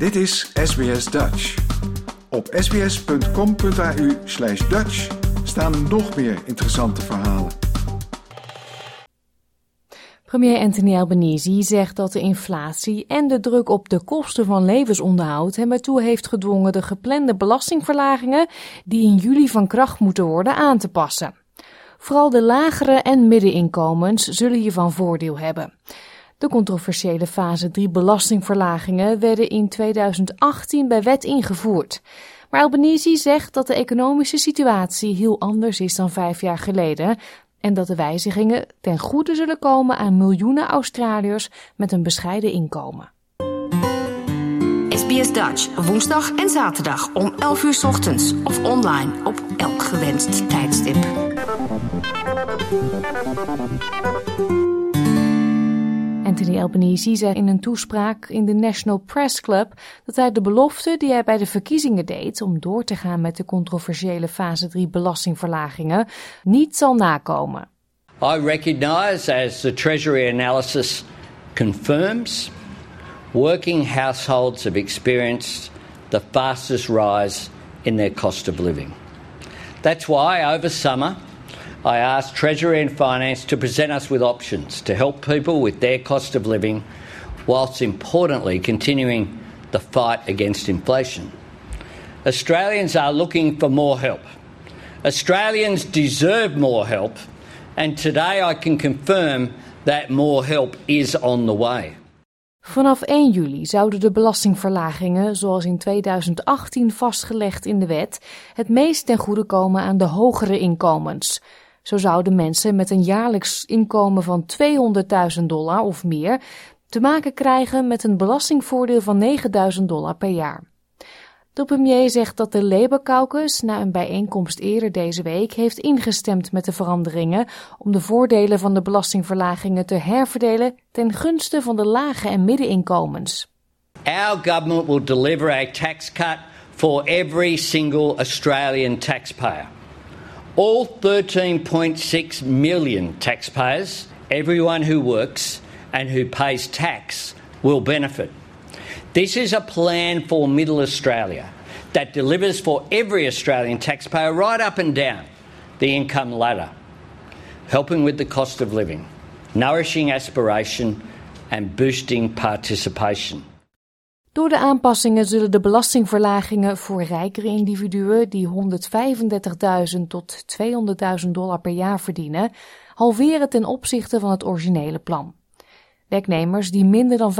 Dit is SBS Dutch. Op sbs.com.au slash Dutch staan nog meer interessante verhalen. Premier Anthony Albanese zegt dat de inflatie en de druk op de kosten van levensonderhoud hem ertoe heeft gedwongen de geplande belastingverlagingen die in juli van kracht moeten worden aan te passen. Vooral de lagere en middeninkomens zullen hiervan voordeel hebben. De controversiële fase 3 belastingverlagingen werden in 2018 bij wet ingevoerd. Maar Albanese zegt dat de economische situatie heel anders is dan vijf jaar geleden en dat de wijzigingen ten goede zullen komen aan miljoenen Australiërs met een bescheiden inkomen. SBS Dutch, woensdag en zaterdag om 11 uur ochtends of online op elk gewenst tijdstip. Anthony Albanese zei in een toespraak in de National Press Club dat hij de belofte die hij bij de verkiezingen deed om door te gaan met de controversiële fase 3 belastingverlagingen niet zal nakomen. I recognize as the Treasury analysis confirms working households have experienced the fastest rise in their cost of living. That's why over summer I asked Treasury and Finance to present us with options to help people with their cost of living, whilst importantly continuing the fight against inflation. Australians are looking for more help. Australians deserve more help, and today I can confirm that more help is on the way. Vanaf 1 juli zouden de belastingverlagingen, zoals in 2018 vastgelegd in de wet, het meest ten goede komen aan de hogere inkomens. Zo zouden mensen met een jaarlijks inkomen van 200.000 dollar of meer te maken krijgen met een belastingvoordeel van 9.000 dollar per jaar. De premier zegt dat de Labour Caucus na een bijeenkomst eerder deze week heeft ingestemd met de veranderingen om de voordelen van de belastingverlagingen te herverdelen ten gunste van de lage en middeninkomens. Our government will deliver a tax cut for every single Australian taxpayer. All 13.6 million taxpayers, everyone who works and who pays tax, will benefit. This is a plan for Middle Australia that delivers for every Australian taxpayer right up and down the income ladder, helping with the cost of living, nourishing aspiration, and boosting participation. Door de aanpassingen zullen de belastingverlagingen voor rijkere individuen die 135.000 tot 200.000 dollar per jaar verdienen, halveren ten opzichte van het originele plan. Werknemers die minder dan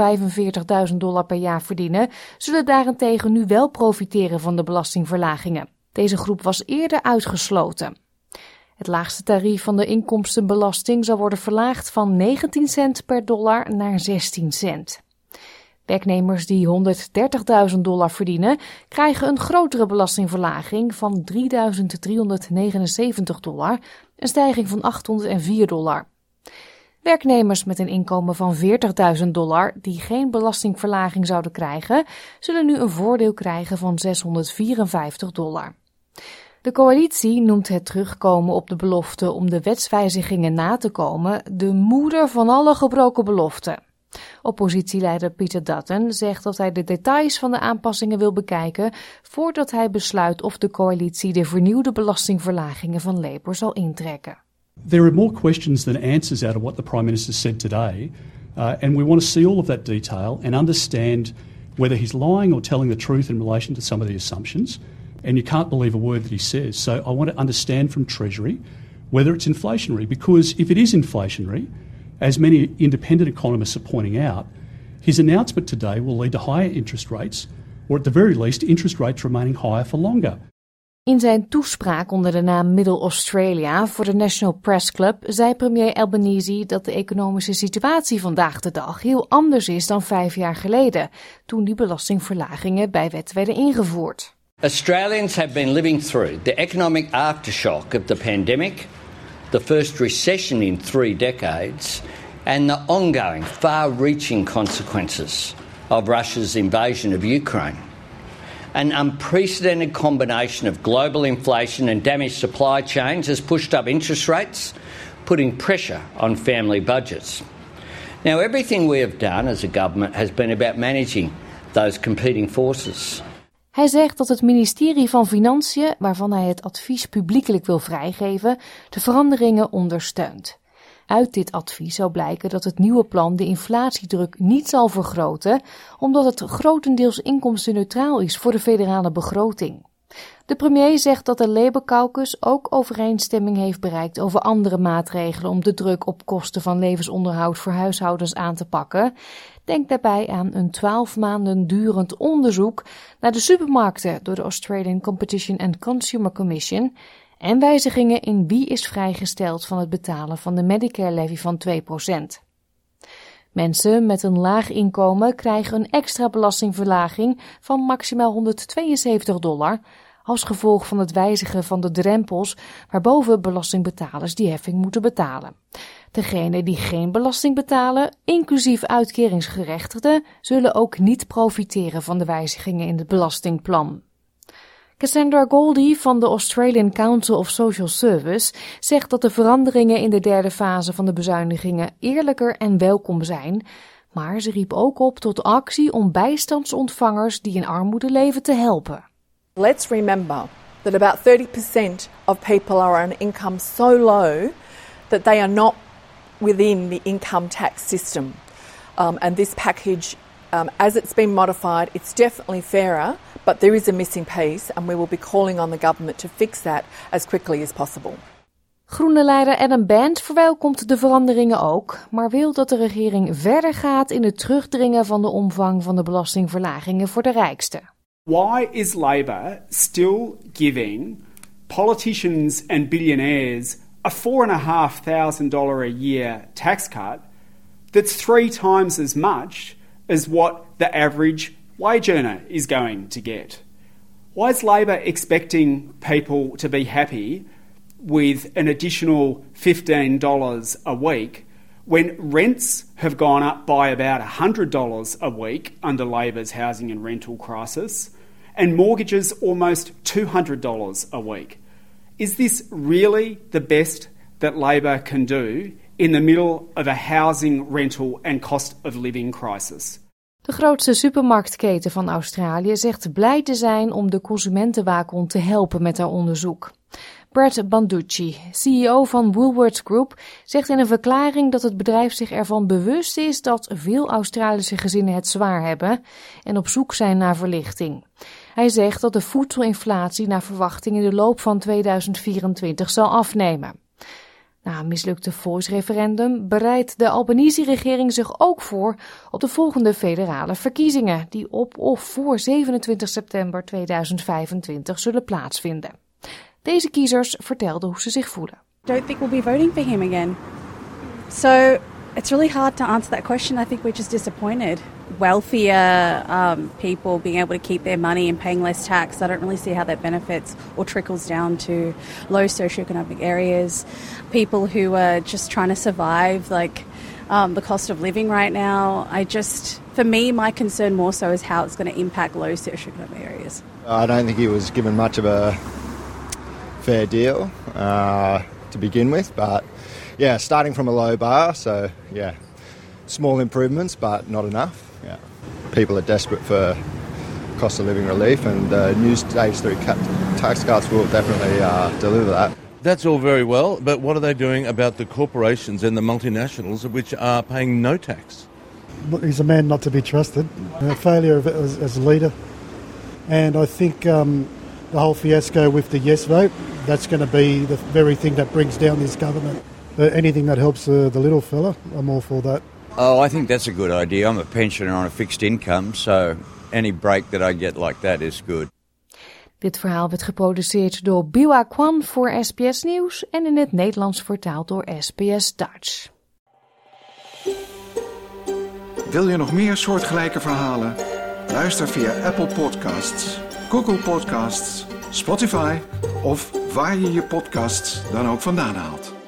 45.000 dollar per jaar verdienen, zullen daarentegen nu wel profiteren van de belastingverlagingen. Deze groep was eerder uitgesloten. Het laagste tarief van de inkomstenbelasting zal worden verlaagd van 19 cent per dollar naar 16 cent. Werknemers die 130.000 dollar verdienen, krijgen een grotere belastingverlaging van 3.379 dollar, een stijging van 804 dollar. Werknemers met een inkomen van 40.000 dollar die geen belastingverlaging zouden krijgen, zullen nu een voordeel krijgen van 654 dollar. De coalitie noemt het terugkomen op de belofte om de wetswijzigingen na te komen de moeder van alle gebroken beloften. Oppositieleider Peter Dutton zegt dat hij de details van de aanpassingen wil bekijken voordat hij besluit of de coalitie de vernieuwde belastingverlagingen van Labour zal intrekken. There are more questions than answers out of what the Prime Minister said today, uh, and we want to see all of that detail and understand whether he's lying or telling the truth in relation to some of the assumptions. And you can't believe a word that he says. So I want to understand from Treasury whether it's inflationary, because if it is inflationary, as many independent economists are pointing out, his announcement today will lead to higher interest rates, or at the very least, interest rates remaining higher for longer. In zijn toespraak onder de naam Middle Australia voor de National Press Club zei premier Albanese dat de economische situatie vandaag de dag heel anders is dan vijf jaar geleden, toen die belastingverlagingen bij wet werden ingevoerd. Australians have been living through the economic aftershock of the pandemic, the first recession in three decades, and the ongoing, far reaching consequences of Russia's invasion of Ukraine. An unprecedented combination of global inflation and damaged supply chains has pushed up interest rates, putting pressure on family budgets. Now, everything we have done as a government has been about managing those competing forces. Hij zegt dat het ministerie van Financiën, waarvan hij het advies publiekelijk wil vrijgeven, de veranderingen ondersteunt. Uit dit advies zou blijken dat het nieuwe plan de inflatiedruk niet zal vergroten, omdat het grotendeels inkomstenneutraal is voor de federale begroting. De premier zegt dat de Labour Caucus ook overeenstemming heeft bereikt over andere maatregelen om de druk op kosten van levensonderhoud voor huishoudens aan te pakken. Denk daarbij aan een twaalf maanden durend onderzoek naar de supermarkten door de Australian Competition and Consumer Commission en wijzigingen in wie is vrijgesteld van het betalen van de Medicare-levy van 2%. Mensen met een laag inkomen krijgen een extra belastingverlaging van maximaal 172 dollar als gevolg van het wijzigen van de drempels waarboven belastingbetalers die heffing moeten betalen. Degenen die geen belasting betalen, inclusief uitkeringsgerechtigden, zullen ook niet profiteren van de wijzigingen in het belastingplan. Cassandra Goldie van de Australian Council of Social Service zegt dat de veranderingen in de derde fase van de bezuinigingen eerlijker en welkom zijn, maar ze riep ook op tot actie om bijstandsontvangers die in armoede leven te helpen. Let's remember that about 30% of people are on income so low that they are not within the income tax system. Um, and this package, um, as it's been modified, it's definitely fairer, but there is a missing piece, and we will be calling on the government to fix that as quickly as possible. Groene leider Adam Band verwelkomt de veranderingen ook, maar wil dat de regering verder gaat in het terugdringen van de omvang van de belastingverlagingen voor de rijksten. Why is Labor still giving politicians and billionaires a $4,500 a year tax cut that's three times as much as what the average wage earner is going to get? Why is Labor expecting people to be happy with an additional $15 a week when rents have gone up by about $100 a week under Labor's housing and rental crisis and mortgages almost $200 a week? Is this really the best that Labor can do in the middle of a housing, rental and cost of living crisis? De grootste supermarktketen van Australië zegt blij te zijn om de consumentenwaakhond te helpen met haar onderzoek. Brett Banducci, CEO van Woolworths Group, zegt in een verklaring dat het bedrijf zich ervan bewust is dat veel Australische gezinnen het zwaar hebben en op zoek zijn naar verlichting. Hij zegt dat de voedselinflatie naar verwachting in de loop van 2024 zal afnemen. Na een mislukte voice-referendum bereidt de Albanese-regering zich ook voor op de volgende federale verkiezingen, die op of voor 27 september 2025 zullen plaatsvinden. Deze kiezers vertelden hoe ze zich voelen. Don't think be voting for him again. So it's really hard to answer that question. I think we're just disappointed. Wealthier um, people being able to keep their money and paying less tax, I don't really see how that benefits or trickles down to low socioeconomic areas. People who are just trying to survive, like um, the cost of living right now. I just, for me, my concern more so is how it's going to impact low socioeconomic areas. I don't think he was given much of a fair deal uh, to begin with, but yeah, starting from a low bar, so yeah, small improvements, but not enough. Yeah, people are desperate for cost of living relief, and uh, new stage three cut, tax cuts will definitely uh, deliver that. That's all very well, but what are they doing about the corporations and the multinationals which are paying no tax? He's a man not to be trusted, a failure of, as, as a leader. And I think um, the whole fiasco with the yes vote, that's going to be the very thing that brings down this government. But anything that helps uh, the little fella, I'm all for that. Oh, I think that's a good idea. I'm a pensioner on a fixed income, so any break that I get like that is good. Dit verhaal werd geproduceerd door Biwa Kwan voor SBS Nieuws en in het Nederlands vertaald door SBS Dutch. Wil je nog meer soortgelijke verhalen? Luister via Apple Podcasts, Google Podcasts, Spotify of waar je je podcasts dan ook vandaan haalt.